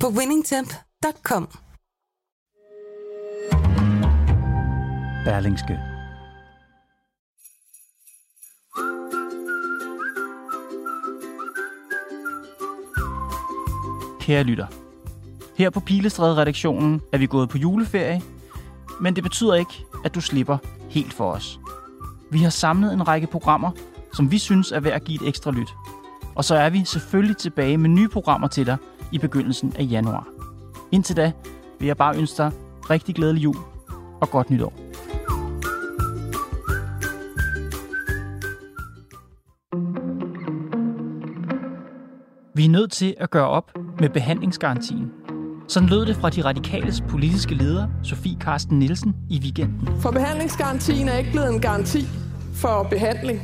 på winningtemp.com. Berlingske. Kære lytter. Her på Pilestræde-redaktionen er vi gået på juleferie, men det betyder ikke, at du slipper helt for os. Vi har samlet en række programmer, som vi synes er værd at give et ekstra lyt. Og så er vi selvfølgelig tilbage med nye programmer til dig i begyndelsen af januar. Indtil da vil jeg bare ønske dig rigtig glædelig jul og godt nytår. Vi er nødt til at gøre op med behandlingsgarantien. Sådan lød det fra de radikales politiske leder, Sofie Karsten Nielsen, i weekenden. For behandlingsgarantien er ikke blevet en garanti for behandling.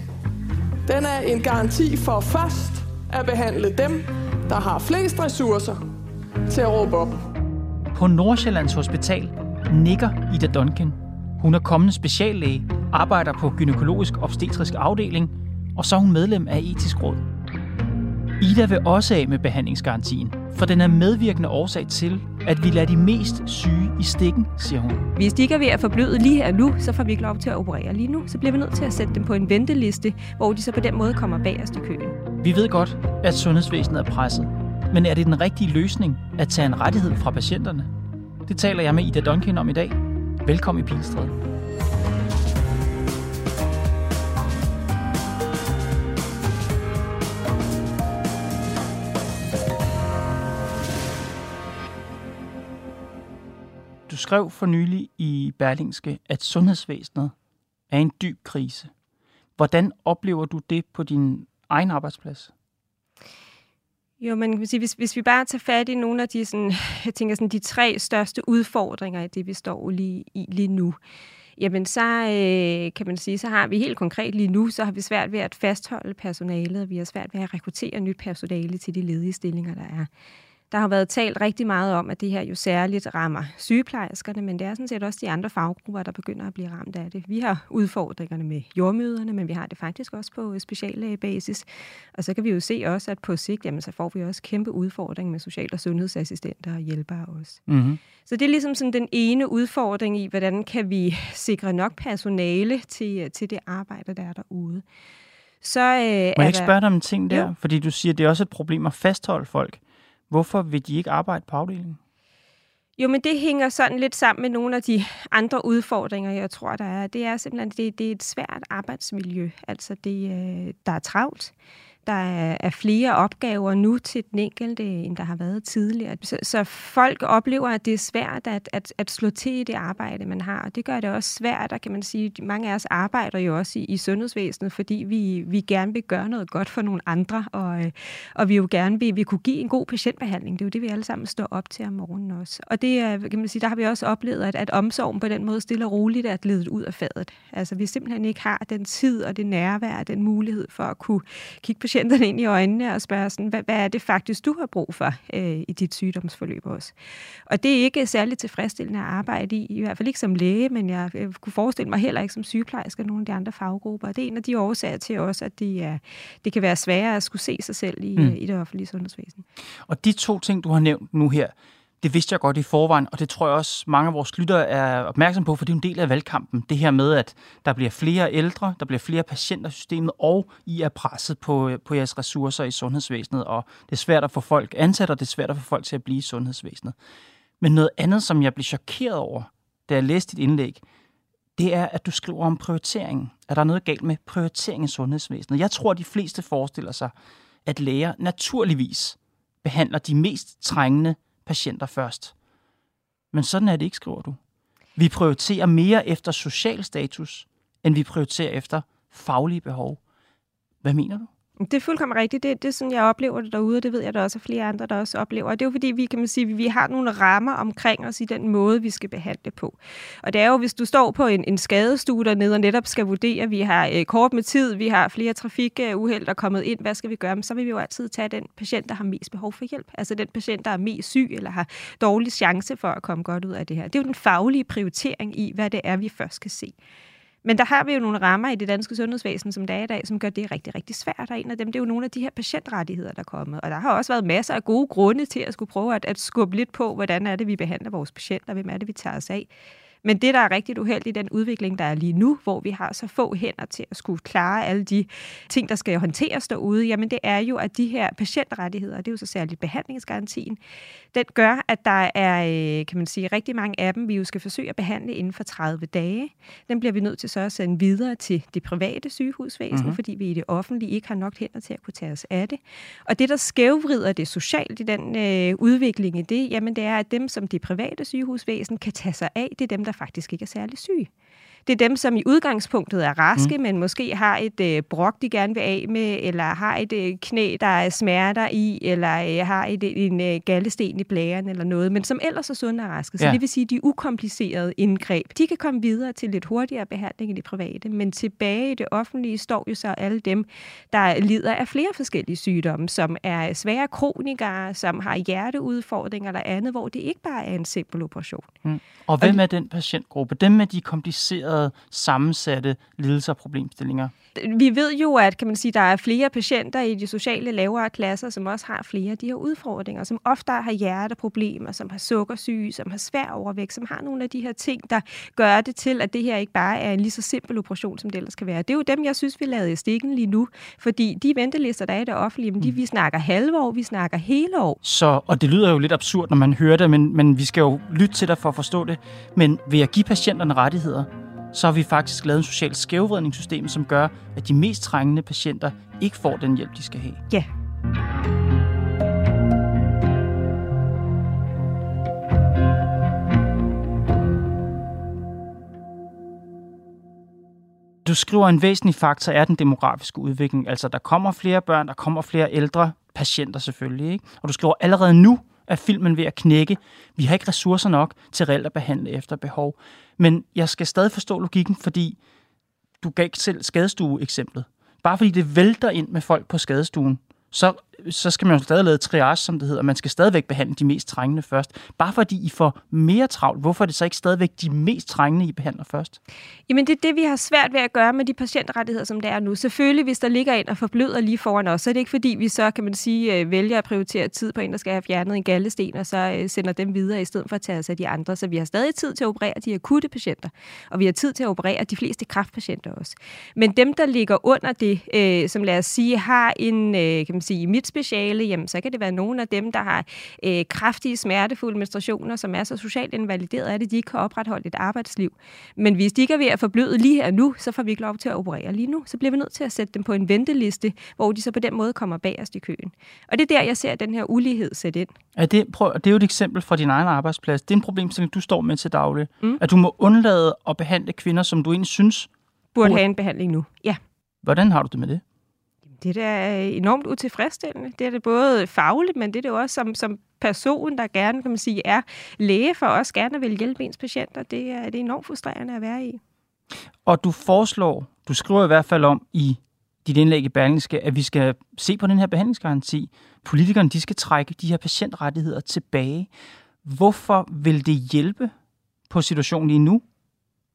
Den er en garanti for først at behandle dem, der har flest ressourcer til at råbe op. På Nordsjællands Hospital nikker Ida Duncan. Hun er kommende speciallæge, arbejder på gynækologisk obstetrisk afdeling, og så er hun medlem af etisk råd. Ida vil også af med behandlingsgarantien, for den er medvirkende årsag til, at vi lader de mest syge i stikken, siger hun. Hvis de ikke er ved at forbløde lige her nu, så får vi ikke lov til at operere lige nu. Så bliver vi nødt til at sætte dem på en venteliste, hvor de så på den måde kommer bagerst i køen. Vi ved godt, at sundhedsvæsenet er presset. Men er det den rigtige løsning at tage en rettighed fra patienterne? Det taler jeg med Ida Duncan om i dag. Velkommen i Pilstred. Du skrev for nylig i Berlingske, at sundhedsvæsenet er en dyb krise. Hvordan oplever du det på din egen arbejdsplads? Jo, men kan sige, hvis, hvis vi bare tager fat i nogle af de, sådan, jeg tænker sådan, de tre største udfordringer i det, vi står lige, i lige nu, jamen så øh, kan man sige, så har vi helt konkret lige nu, så har vi svært ved at fastholde personalet, og vi har svært ved at rekruttere nyt personale til de ledige stillinger, der er. Der har været talt rigtig meget om, at det her jo særligt rammer sygeplejerskerne, men det er sådan set også de andre faggrupper, der begynder at blive ramt af det. Vi har udfordringerne med jordmøderne, men vi har det faktisk også på speciallægebasis. Og så kan vi jo se også, at på sigt, jamen, så får vi også kæmpe udfordringer med social- og sundhedsassistenter og hjælpere også. Mm-hmm. Så det er ligesom sådan den ene udfordring i, hvordan kan vi sikre nok personale til, til det arbejde, der er derude. Så, øh, Må jeg ikke spørge dig om en ting der? Jo. Fordi du siger, at det er også et problem at fastholde folk. Hvorfor vil de ikke arbejde på afdelingen? Jo, men det hænger sådan lidt sammen med nogle af de andre udfordringer, jeg tror, der er. Det er simpelthen, det, det er et svært arbejdsmiljø. Altså, det, øh, der er travlt. Der er flere opgaver nu til den enkelte, end der har været tidligere. Så, så folk oplever, at det er svært at, at, at slå til i det arbejde, man har. Og det gør det også svært, der kan man sige, mange af os arbejder jo også i, i sundhedsvæsenet, fordi vi, vi gerne vil gøre noget godt for nogle andre, og, øh, og vi jo gerne vil, vi kunne give en god patientbehandling. Det er jo det, vi alle sammen står op til om morgenen også. Og det kan man sige, der har vi også oplevet, at, at omsorgen på den måde stille og roligt er ledet ud af fadet. Altså vi simpelthen ikke har den tid og det nærvær og den mulighed for at kunne kigge på patienterne ind i øjnene og spørge, sådan, hvad, hvad er det faktisk, du har brug for øh, i dit sygdomsforløb også? Og det er ikke særligt tilfredsstillende at arbejde i, i hvert fald ikke som læge, men jeg, jeg kunne forestille mig heller ikke som sygeplejerske og nogle af de andre faggrupper. Og det er en af de årsager til også, at de er, det kan være sværere at skulle se sig selv i, mm. i det offentlige sundhedsvæsen. Og de to ting, du har nævnt nu her, det vidste jeg godt i forvejen, og det tror jeg også mange af vores lyttere er opmærksom på, for det er en del af valgkampen. Det her med, at der bliver flere ældre, der bliver flere patienter i systemet, og I er presset på, på jeres ressourcer i sundhedsvæsenet, og det er svært at få folk ansat, og det er svært at få folk til at blive i sundhedsvæsenet. Men noget andet, som jeg blev chokeret over, da jeg læste dit indlæg, det er, at du skriver om prioritering. Er der noget galt med prioritering i sundhedsvæsenet? Jeg tror, at de fleste forestiller sig, at læger naturligvis behandler de mest trængende patienter først. Men sådan er det ikke, skriver du. Vi prioriterer mere efter social status, end vi prioriterer efter faglige behov. Hvad mener du? Det er fuldkommen rigtigt. Det, det er sådan, jeg oplever det derude, og det ved jeg, der også er flere andre, der også oplever. Og det er jo fordi, vi kan man sige, vi har nogle rammer omkring os i den måde, vi skal behandle på. Og det er jo, hvis du står på en, en skadestue dernede og netop skal vurdere, vi har øh, kort med tid, vi har flere trafikuheld, der er kommet ind, hvad skal vi gøre? Men så vil vi jo altid tage den patient, der har mest behov for hjælp. Altså den patient, der er mest syg eller har dårlig chance for at komme godt ud af det her. Det er jo den faglige prioritering i, hvad det er, vi først skal se. Men der har vi jo nogle rammer i det danske sundhedsvæsen, som der er i dag, som gør det rigtig, rigtig svært. Og en af dem, det er jo nogle af de her patientrettigheder, der er kommet. Og der har også været masser af gode grunde til at skulle prøve at, at skubbe lidt på, hvordan er det, vi behandler vores patienter, hvem er det, vi tager os af. Men det, der er rigtig uheldigt i den udvikling, der er lige nu, hvor vi har så få hænder til at skulle klare alle de ting, der skal håndteres derude, jamen det er jo, at de her patientrettigheder, det er jo så særligt behandlingsgarantien, den gør, at der er, øh, kan man sige, rigtig mange af dem, vi jo skal forsøge at behandle inden for 30 dage. Den bliver vi nødt til så at sende videre til det private sygehusvæsen, mm-hmm. fordi vi i det offentlige ikke har nok hænder til at kunne tage os af det. Og det, der skævvrider det socialt i den øh, udvikling i det, jamen det er, at dem, som det private sygehusvæsen kan tage sig af, det er dem, der faktisk ikke er særlig syg. Det er dem, som i udgangspunktet er raske, mm. men måske har et øh, brok, de gerne vil af med, eller har et øh, knæ, der er smerter i, eller øh, har et, en øh, gallesten i blæren eller noget, men som ellers er sunde og raske. Så ja. det vil sige, at de ukomplicerede indgreb, de kan komme videre til lidt hurtigere behandling i det private, men tilbage i det offentlige står jo så alle dem, der lider af flere forskellige sygdomme, som er svære kronikere, som har hjerteudfordringer eller andet, hvor det ikke bare er en simpel operation. Mm. Og hvem er den patientgruppe? Dem med de komplicerede, sammensatte lidelser og problemstillinger? Vi ved jo, at kan man sige, der er flere patienter i de sociale lavere klasser, som også har flere af de her udfordringer, som ofte har hjerteproblemer, som har sukkersyge, som har svær overvægt, som har nogle af de her ting, der gør det til, at det her ikke bare er en lige så simpel operation, som det ellers kan være. Det er jo dem, jeg synes, vi lavede i stikken lige nu, fordi de ventelister, der er i det offentlige, men de, mm. vi snakker halve år, vi snakker hele år. Så, og det lyder jo lidt absurd, når man hører det, men, men vi skal jo lytte til dig for at forstå det. Men ved at give patienterne rettigheder, så har vi faktisk lavet en social skævvridningssystem, som gør, at de mest trængende patienter ikke får den hjælp, de skal have. Ja. Du skriver, en væsentlig faktor er den demografiske udvikling. Altså, der kommer flere børn, der kommer flere ældre patienter selvfølgelig. Ikke? Og du skriver, allerede nu er filmen ved at knække. Vi har ikke ressourcer nok til reelt at behandle efter behov. Men jeg skal stadig forstå logikken, fordi du gav selv skadestue-eksemplet. Bare fordi det vælter ind med folk på skadestuen, så så skal man jo stadig lave triage, som det hedder. Man skal stadigvæk behandle de mest trængende først. Bare fordi I får mere travlt, hvorfor er det så ikke stadigvæk de mest trængende, I behandler først? Jamen det er det, vi har svært ved at gøre med de patientrettigheder, som det er nu. Selvfølgelig, hvis der ligger en og forbløder lige foran os, så er det ikke fordi, vi så, kan man sige, øh, vælger at prioritere tid på en, der skal have fjernet en gallesten, og så øh, sender dem videre i stedet for at tage os af de andre. Så vi har stadig tid til at operere de akutte patienter, og vi har tid til at operere de fleste kraftpatienter også. Men dem, der ligger under det, øh, som lad os sige, har en, øh, kan man sige, i mit speciale, jamen, så kan det være nogle af dem, der har øh, kraftige, smertefulde menstruationer, som er så socialt invalideret, at de ikke kan opretholde et arbejdsliv. Men hvis de ikke er ved at forbløde lige her nu, så får vi ikke lov til at operere lige nu. Så bliver vi nødt til at sætte dem på en venteliste, hvor de så på den måde kommer bagerst i køen. Og det er der, jeg ser den her ulighed sætte ind. Er det, prøv, det er jo et eksempel fra din egen arbejdsplads. Det er en problemstilling, du står med til daglig. Mm. At du må undlade at behandle kvinder, som du egentlig synes... Burde, burde have en behandling nu, ja. Hvordan har du det med det? Det er enormt utilfredsstillende. Det er det både fagligt, men det er det også som, som person, der gerne kan man sige, er læge for os, gerne vil hjælpe ens patienter. Det er, det er enormt frustrerende at være i. Og du foreslår, du skriver i hvert fald om i dit indlæg i Berlingske, at vi skal se på den her behandlingsgaranti. Politikerne de skal trække de her patientrettigheder tilbage. Hvorfor vil det hjælpe på situationen lige nu,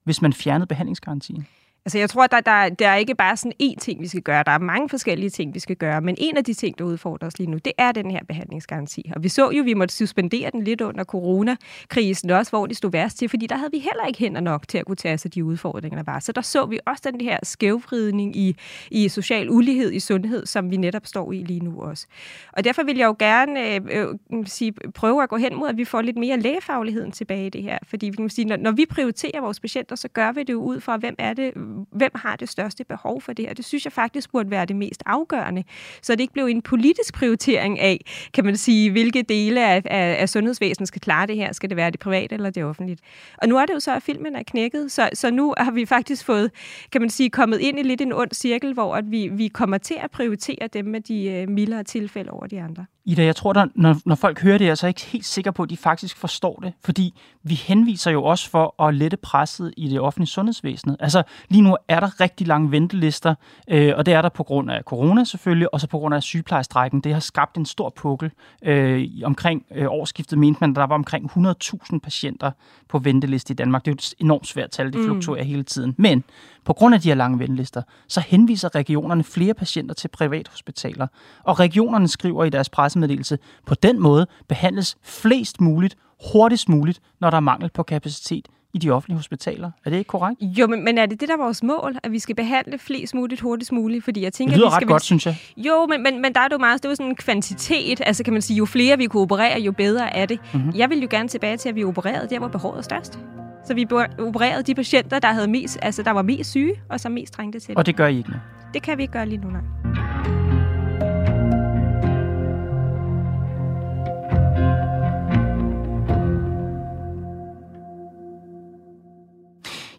hvis man fjernede behandlingsgarantien? Altså, jeg tror, der, der, der er ikke bare sådan én ting, vi skal gøre. Der er mange forskellige ting, vi skal gøre. Men en af de ting, der udfordrer os lige nu, det er den her behandlingsgaranti. Og vi så jo, at vi måtte suspendere den lidt under coronakrisen også, hvor det stod værst til, fordi der havde vi heller ikke hænder nok til at kunne tage sig de udfordringer, der var. Så der så vi også den her skævvridning i, i social ulighed i sundhed, som vi netop står i lige nu også. Og derfor vil jeg jo gerne øh, øh, sige, prøve at gå hen mod, at vi får lidt mere lægefagligheden tilbage i det her. Fordi vi kan sige, når, når vi prioriterer vores patienter, så gør vi det jo ud fra, hvem er det, hvem har det største behov for det her? Det synes jeg faktisk burde være det mest afgørende, så det ikke blev en politisk prioritering af, kan man sige, hvilke dele af, af, af sundhedsvæsenet skal klare det her. Skal det være det private eller det offentlige? Og nu er det jo så, at filmen er knækket, så, så nu har vi faktisk fået, kan man sige, kommet ind i lidt en ond cirkel, hvor at vi, vi kommer til at prioritere dem med de øh, mildere tilfælde over de andre. Ida, jeg tror, der, når, når folk hører det så er jeg ikke helt sikker på, at de faktisk forstår det. Fordi vi henviser jo også for at lette presset i det offentlige sundhedsvæsen. Altså lige nu er der rigtig lange ventelister, øh, og det er der på grund af corona selvfølgelig, og så på grund af sygeplejestrækken. Det har skabt en stor pukkel. Øh, omkring øh, årsskiftet mente man, at der var omkring 100.000 patienter på venteliste i Danmark. Det er jo et enormt svært tal, det fluktuerer mm. hele tiden. Men på grund af de her lange ventelister, så henviser regionerne flere patienter til privathospitaler. Og regionerne skriver i deres pressemeddelelse, på den måde behandles flest muligt hurtigst muligt, når der er mangel på kapacitet i de offentlige hospitaler. Er det ikke korrekt? Jo, men, men er det det, der er vores mål? At vi skal behandle flest muligt hurtigst muligt? Fordi jeg tænker, det lyder at vi skal ret godt, synes jeg. Jo, men, men, men der er det jo meget, det er jo sådan en kvantitet. Altså kan man sige, jo flere vi kunne operere, jo bedre er det. Mm-hmm. Jeg vil jo gerne tilbage til, at vi opererede der, hvor behovet er størst. Så vi opererede de patienter, der, havde mest, altså, der var mest syge, og som mest trængte til det. Og det gør I ikke nu? Det kan vi ikke gøre lige nu, nej.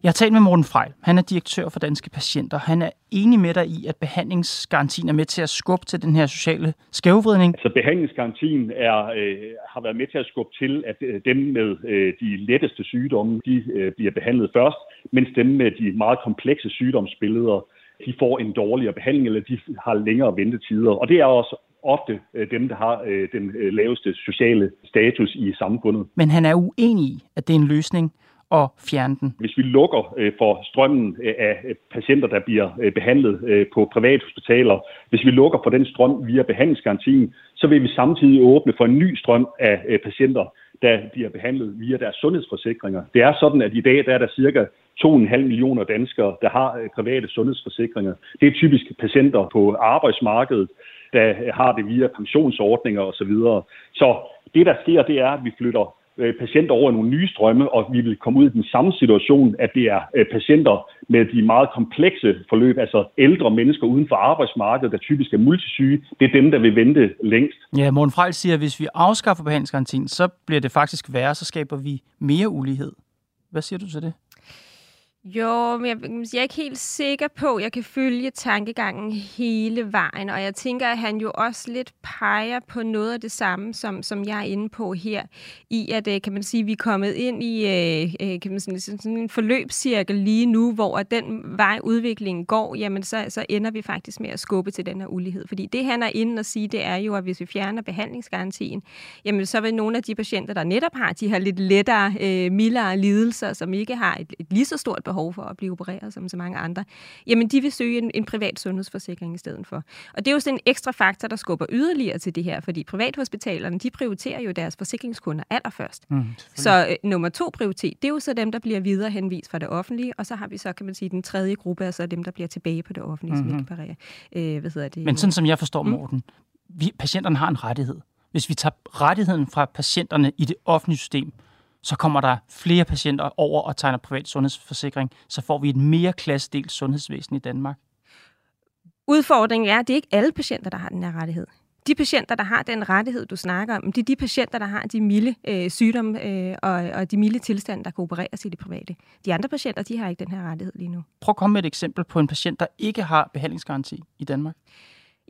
Jeg har talt med Morten Frejl. Han er direktør for Danske Patienter. Han er enig med dig i, at behandlingsgarantien er med til at skubbe til den her sociale skævvridning. Altså behandlingsgarantien er, øh, har været med til at skubbe til, at øh, dem med øh, de letteste sygdomme, de øh, bliver behandlet først, mens dem med de meget komplekse sygdomsbilleder, de får en dårligere behandling, eller de har længere ventetider. Og det er også ofte øh, dem, der har øh, den laveste sociale status i samfundet. Men han er uenig i, at det er en løsning og fjerne den? Hvis vi lukker øh, for strømmen øh, af øh, patienter, der bliver behandlet på private hospitaler, hvis vi lukker for den strøm via behandlingsgarantien, så vil vi samtidig åbne for en ny strøm af patienter, der bliver behandlet via deres sundhedsforsikringer. Det er sådan, at i dag der er der cirka 2,5 millioner danskere, der har private sundhedsforsikringer. Det er typisk patienter på arbejdsmarkedet, der har det via pensionsordninger osv. Så det, der sker, det er, at vi flytter Øh, patienter over i nogle nye strømme, og vi vil komme ud i den samme situation, at det er øh, patienter med de meget komplekse forløb, altså ældre mennesker uden for arbejdsmarkedet, der typisk er multisyge. Det er dem, der vil vente længst. Ja, Morten Frejl siger, at hvis vi afskaffer behandlingsgarantien, så bliver det faktisk værre, så skaber vi mere ulighed. Hvad siger du til det? Jo, men jeg, jeg er ikke helt sikker på, at jeg kan følge tankegangen hele vejen, og jeg tænker, at han jo også lidt peger på noget af det samme, som, som jeg er inde på her, i at, øh, kan man sige, vi er kommet ind i øh, øh, kan man sige, sådan en forløbscirkel lige nu, hvor at den vej udviklingen går, jamen så, så ender vi faktisk med at skubbe til den her ulighed. Fordi det, han er inde og sige, det er jo, at hvis vi fjerner behandlingsgarantien, jamen så vil nogle af de patienter, der netop har de her lidt lettere, mildere lidelser, som ikke har et, et lige så stort behov for at blive opereret som så mange andre, jamen de vil søge en, en privat sundhedsforsikring i stedet for. Og det er jo sådan en ekstra faktor, der skubber yderligere til det her, fordi privathospitalerne, de prioriterer jo deres forsikringskunder allerførst. Mm, så øh, nummer to prioritet, det er jo så dem, der bliver videre henvist fra det offentlige, og så har vi så, kan man sige, den tredje gruppe, altså dem, der bliver tilbage på det offentlige, mm-hmm. som ikke parerer. Øh, hvad hedder det? Men sådan som jeg forstår, mm. Morten, vi, patienterne har en rettighed. Hvis vi tager rettigheden fra patienterne i det offentlige system, så kommer der flere patienter over og tegner privat sundhedsforsikring, så får vi et mere klassedelt sundhedsvæsen i Danmark. Udfordringen er, at det er ikke alle patienter, der har den her rettighed. De patienter, der har den rettighed, du snakker om, det er de patienter, der har de milde øh, sygdomme øh, og, og de milde tilstande, der kan opereres i det private. De andre patienter, de har ikke den her rettighed lige nu. Prøv at komme med et eksempel på en patient, der ikke har behandlingsgaranti i Danmark.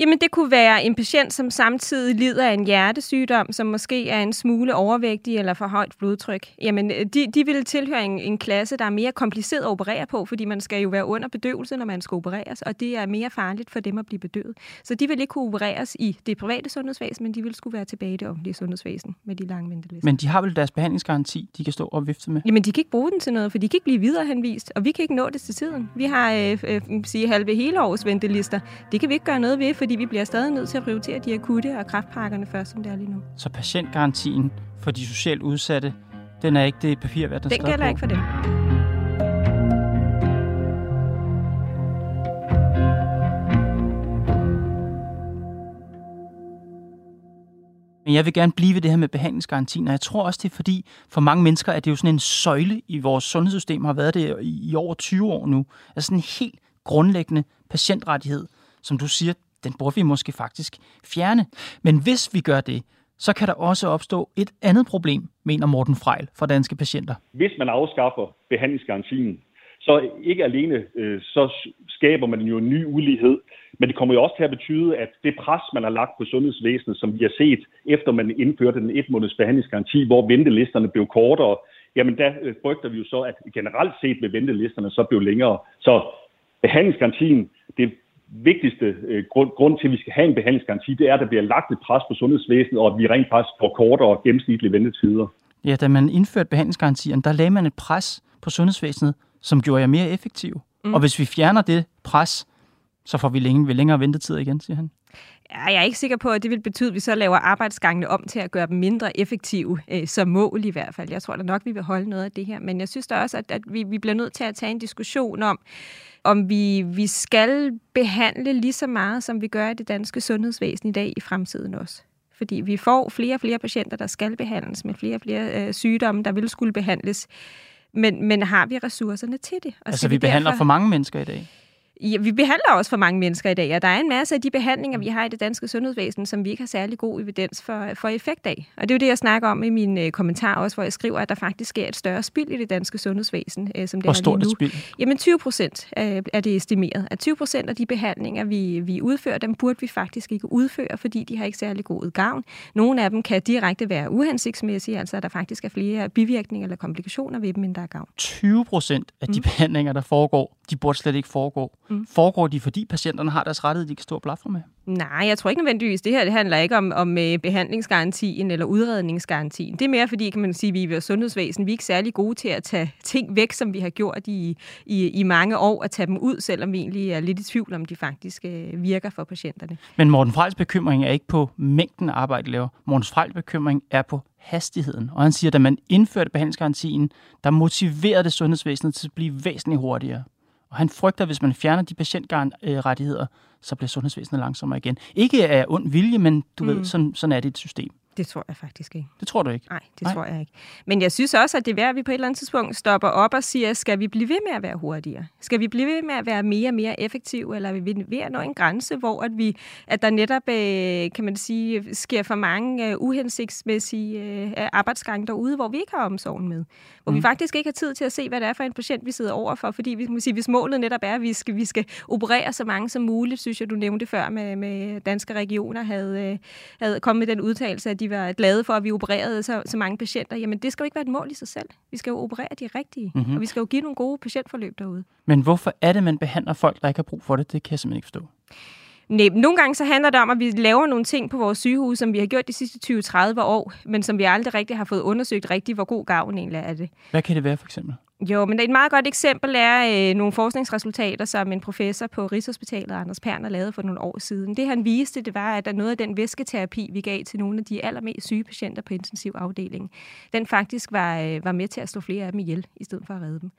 Jamen, det kunne være en patient, som samtidig lider af en hjertesygdom, som måske er en smule overvægtig eller for højt blodtryk. Jamen, de, de vil tilhøre en, en klasse, der er mere kompliceret at operere på, fordi man skal jo være under bedøvelse, når man skal opereres, og det er mere farligt for dem at blive bedøvet. Så de vil ikke kunne opereres i det private sundhedsvæsen, men de vil skulle være tilbage i det offentlige sundhedsvæsen med de lange ventelister. Men de har vel deres behandlingsgaranti, de kan stå og vifte med? Jamen, de kan ikke bruge den til noget, for de kan ikke blive viderehenvist, og vi kan ikke nå det til tiden. Vi har øh, øh, sige, halve hele års ventelister. Det kan vi ikke gøre noget ved, for fordi vi bliver stadig nødt til at prioritere de akutte og kraftpakkerne først, som det er lige nu. Så patientgarantien for de socialt udsatte, den er ikke det papir, hvad der Den gælder på. ikke for dem. Men jeg vil gerne blive ved det her med behandlingsgarantien, og jeg tror også, det er fordi, for mange mennesker er det jo sådan en søjle i vores sundhedssystem, har været det i, over 20 år nu. Altså sådan en helt grundlæggende patientrettighed, som du siger, den burde vi måske faktisk fjerne. Men hvis vi gør det, så kan der også opstå et andet problem, mener Morten Frejl for danske patienter. Hvis man afskaffer behandlingsgarantien, så ikke alene øh, så skaber man jo en ny ulighed, men det kommer jo også til at betyde, at det pres, man har lagt på sundhedsvæsenet, som vi har set, efter man indførte den et måneds behandlingsgaranti, hvor ventelisterne blev kortere, jamen der øh, frygter vi jo så, at generelt set vil ventelisterne så blive længere. Så behandlingsgarantien, det vigtigste øh, grund, grund til, at vi skal have en behandlingsgaranti, det er, at der bliver lagt et pres på sundhedsvæsenet, og at vi rent faktisk får kortere gennemsnitlige ventetider. Ja, da man indførte behandlingsgarantien, der lagde man et pres på sundhedsvæsenet, som gjorde jer mere effektiv. Mm. Og hvis vi fjerner det pres, så får vi længe, længere ventetider igen, siger han. Jeg er ikke sikker på, at det vil betyde, at vi så laver arbejdsgangene om til at gøre dem mindre effektive, øh, som mål i hvert fald. Jeg tror da nok, vi vil holde noget af det her. Men jeg synes da også, at, at vi, vi bliver nødt til at tage en diskussion om, om vi, vi skal behandle lige så meget, som vi gør i det danske sundhedsvæsen i dag i fremtiden også. Fordi vi får flere og flere patienter, der skal behandles med flere og flere øh, sygdomme, der vil skulle behandles. Men, men har vi ressourcerne til det? Og altså, vi, vi behandler derfor... for mange mennesker i dag? Ja, vi behandler også for mange mennesker i dag, og der er en masse af de behandlinger, vi har i det danske sundhedsvæsen, som vi ikke har særlig god evidens for, for effekt af. Og det er jo det, jeg snakker om i min øh, kommentar også, hvor jeg skriver, at der faktisk sker et større spild i det danske sundhedsvæsen, øh, som det Hvor stort er lige nu. Spild? Jamen 20 procent øh, er det estimeret. At 20 procent af de behandlinger, vi, vi udfører, dem burde vi faktisk ikke udføre, fordi de har ikke særlig god gavn. Nogle af dem kan direkte være uhensigtsmæssige, altså at der faktisk er flere bivirkninger eller komplikationer ved dem, end der er gavn. 20 procent af de mm. behandlinger, der foregår, de burde slet ikke foregå. Mm. Foregår de, fordi patienterne har deres rettighed, de kan stå og blafre med? Nej, jeg tror ikke nødvendigvis. Det her det handler ikke om, om uh, behandlingsgarantien eller udredningsgarantien. Det er mere fordi, kan man sige, vi er ved sundhedsvæsen. Vi er ikke særlig gode til at tage ting væk, som vi har gjort i, i, i mange år, at tage dem ud, selvom vi egentlig er lidt i tvivl om, de faktisk uh, virker for patienterne. Men Morten Frejls bekymring er ikke på mængden arbejde, laver. Morten Frejls bekymring er på hastigheden. Og han siger, at da man indførte behandlingsgarantien, der motiverede det sundhedsvæsenet til at blive væsentligt hurtigere. Og han frygter, at hvis man fjerner de patientrettigheder, så bliver sundhedsvæsenet langsommere igen. Ikke af ond vilje, men du mm. ved, sådan, sådan er det et system. Det tror jeg faktisk ikke. Det tror du ikke? Nej, det Nej. tror jeg ikke. Men jeg synes også, at det er værd, at vi på et eller andet tidspunkt stopper op og siger, skal vi blive ved med at være hurtigere? Skal vi blive ved med at være mere og mere effektive, eller er vi ved at nå en grænse, hvor at, vi, at der netop, øh, kan man sige, sker for mange uh, uhensigtsmæssige uh, arbejdsgange derude, hvor vi ikke har omsorgen med? Hvor mm. vi faktisk ikke har tid til at se, hvad det er for en patient, vi sidder overfor, fordi vi må sige, hvis målet netop er, at vi skal, vi skal operere så mange som muligt, synes jeg, du nævnte før med, med danske regioner, havde, havde kommet med den udtalelse, at de var glade for, at vi opererede så, så mange patienter. Jamen, det skal jo ikke være et mål i sig selv. Vi skal jo operere de rigtige, mm-hmm. og vi skal jo give nogle gode patientforløb derude. Men hvorfor er det, man behandler folk, der ikke har brug for det? Det kan jeg simpelthen ikke forstå. Nej, nogle gange så handler det om, at vi laver nogle ting på vores sygehus, som vi har gjort de sidste 20-30 år, men som vi aldrig rigtig har fået undersøgt rigtigt, hvor god gavn egentlig er det. Hvad kan det være for eksempel? Jo, men et meget godt eksempel er øh, nogle forskningsresultater, som en professor på Rigshospitalet, Anders Perner, lavede for nogle år siden. Det han viste, det var, at noget af den væsketerapi, vi gav til nogle af de allermest syge patienter på intensiv afdeling, den faktisk var, øh, var med til at slå flere af dem ihjel, i stedet for at redde dem.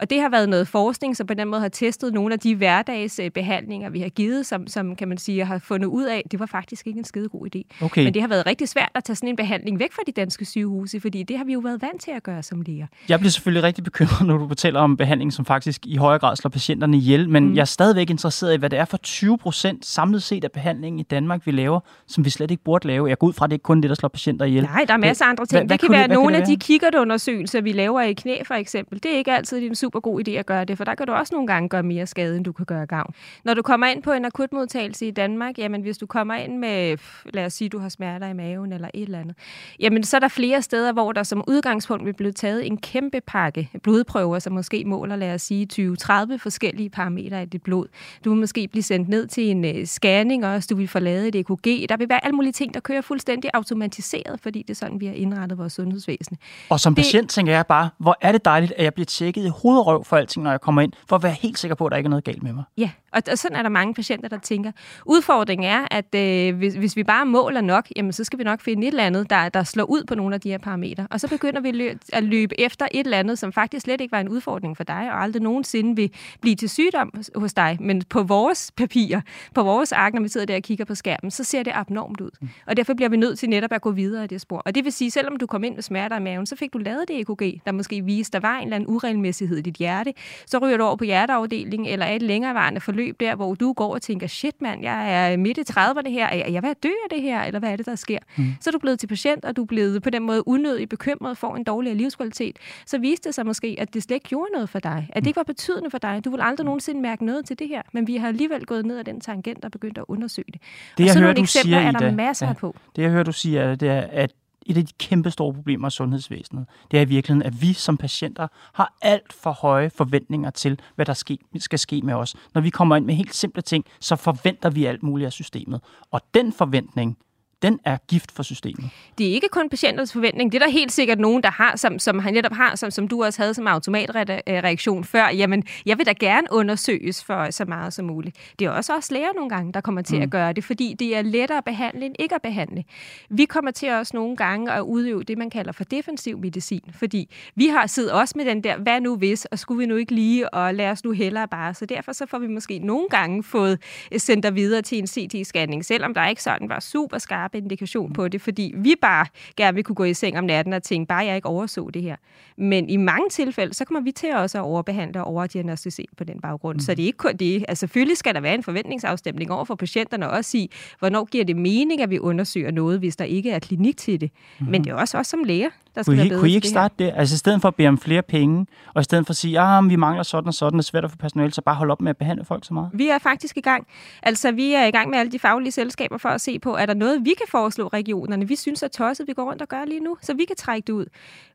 Og det har været noget forskning, som på den måde har testet nogle af de hverdagsbehandlinger, vi har givet, som, som kan man sige, har fundet ud af, det var faktisk ikke en skide god idé. Okay. Men det har været rigtig svært at tage sådan en behandling væk fra de danske sygehuse, fordi det har vi jo været vant til at gøre som læger. Jeg bliver selvfølgelig rigtig bekymret, når du fortæller om behandling, som faktisk i højere grad slår patienterne ihjel, men mm. jeg er stadigvæk interesseret i, hvad det er for 20 procent samlet set af behandlingen i Danmark, vi laver, som vi slet ikke burde lave. Jeg går ud fra, at det ikke kun det, der slår patienter ihjel. Nej, der er masser af andre ting. Hvad, det kan være nogle af de kikkertundersøgelser, vi laver i knæ for eksempel. Det er ikke altid en super god idé at gøre det, for der kan du også nogle gange gøre mere skade, end du kan gøre gavn. Når du kommer ind på en akutmodtagelse i Danmark, jamen hvis du kommer ind med, lad os sige, du har smerter i maven eller et eller andet, jamen så er der flere steder, hvor der som udgangspunkt vil blive taget en kæmpe pakke blodprøver, som måske måler, lad os sige, 20-30 forskellige parametre i dit blod. Du vil måske blive sendt ned til en uh, scanning også, du vil få lavet et EKG. Der vil være alle mulige ting, der kører fuldstændig automatiseret, fordi det er sådan, vi har indrettet vores sundhedsvæsen. Og som det... patient tænker jeg bare, hvor er det dejligt, at jeg bliver tjekket i hovedrøv for alting, når jeg kommer ind, for at være helt sikker på, at der ikke er noget galt med mig. Ja, og, og sådan er der mange patienter, der tænker. Udfordringen er, at øh, hvis, hvis vi bare måler nok, jamen, så skal vi nok finde et eller andet, der, der slår ud på nogle af de her parametre. Og så begynder vi løb, at løbe efter et eller andet, som faktisk slet ikke var en udfordring for dig, og aldrig nogensinde vil blive til sygdom hos dig. Men på vores papirer, på vores ark, når vi sidder der og kigger på skærmen, så ser det abnormt ud. Mm. Og derfor bliver vi nødt til netop at gå videre i det spor. Og det vil sige, selvom du kom ind med smerter i maven, så fik du lavet det EKG, der måske viste, der var en eller anden uregelmæssighed i dit hjerte. Så ryger du over på hjerteafdelingen, eller er et længerevarende forløb der, hvor du går og tænker, shit mand, jeg er midt i 30'erne her, er jeg ved at dø af det her, eller hvad er det, der sker? Mm. Så er du blevet til patient, og du er blevet på den måde unødigt bekymret for en dårligere livskvalitet. Så viste det sig måske, at det slet ikke gjorde noget for dig. At det ikke var betydende for dig. Du vil aldrig nogensinde mærke noget til det her. Men vi har alligevel gået ned ad den tangent og begyndt at undersøge det. Det, og jeg hører, du siger, er der Ida, masser ja, på. Det, jeg hører, du siger, er, det er, at et af de kæmpe store problemer i sundhedsvæsenet, det er i virkeligheden, at vi som patienter har alt for høje forventninger til, hvad der ske, skal ske med os. Når vi kommer ind med helt simple ting, så forventer vi alt muligt af systemet. Og den forventning, den er gift for systemet. Det er ikke kun patienters forventning. Det er der helt sikkert nogen, der har, som, som han netop har, som, som du også havde som automatreaktion før. Jamen, jeg vil da gerne undersøges for så meget som muligt. Det er også også læger nogle gange, der kommer til mm. at gøre det, fordi det er lettere at behandle end ikke at behandle. Vi kommer til også nogle gange at udøve det, man kalder for defensiv medicin, fordi vi har siddet også med den der, hvad nu hvis, og skulle vi nu ikke lige, og lad os nu hellere bare. Så derfor så får vi måske nogle gange fået sendt dig videre til en CT-scanning, selvom der ikke sådan var super skarp indikation på det, fordi vi bare gerne vil kunne gå i seng om natten og tænke, bare jeg ikke overså det her. Men i mange tilfælde, så kommer vi til også at overbehandle og overdiagnostisere på den baggrund. Mm. Så det er ikke kun det. Altså, selvfølgelig skal der være en forventningsafstemning over for patienterne, og også i, hvornår giver det mening, at vi undersøger noget, hvis der ikke er klinik til det. Mm. Men det er også os som læger, der skal kunne være I, bedre kunne I ikke det starte det? Altså i stedet for at bede om flere penge, og i stedet for at sige, at ah, vi mangler sådan og sådan, det er svært at få personale, så bare hold op med at behandle folk så meget. Vi er faktisk i gang. Altså, vi er i gang med alle de faglige selskaber for at se på, er der noget, vi kan foreslå regionerne, vi synes er tosset, vi går rundt og gør lige nu, så vi kan trække det ud.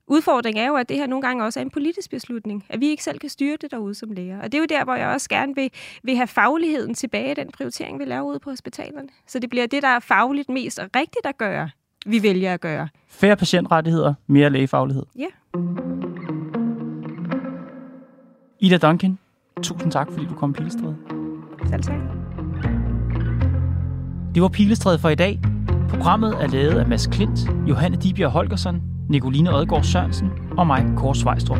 Udfordringen er jo, at det her nogle gange også er en politisk beslutning, at vi ikke selv kan styre det derude som læger. Og det er jo der, hvor jeg også gerne vil, vil have fagligheden tilbage i den prioritering, vi laver ude på hospitalerne. Så det bliver det, der er fagligt mest rigtigt at gøre, vi vælger at gøre. Færre patientrettigheder, mere lægefaglighed. Ja. Ida Duncan, tusind tak, fordi du kom Pilestræde. Selv tak. Det var Pilestræde for i dag. Programmet er lavet af Mads Klint, Johanne Dibjerg Holgersen, Nicoline Odgaard Sørensen og mig, Kåre Svejstrup.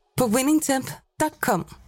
på winningtemp.com.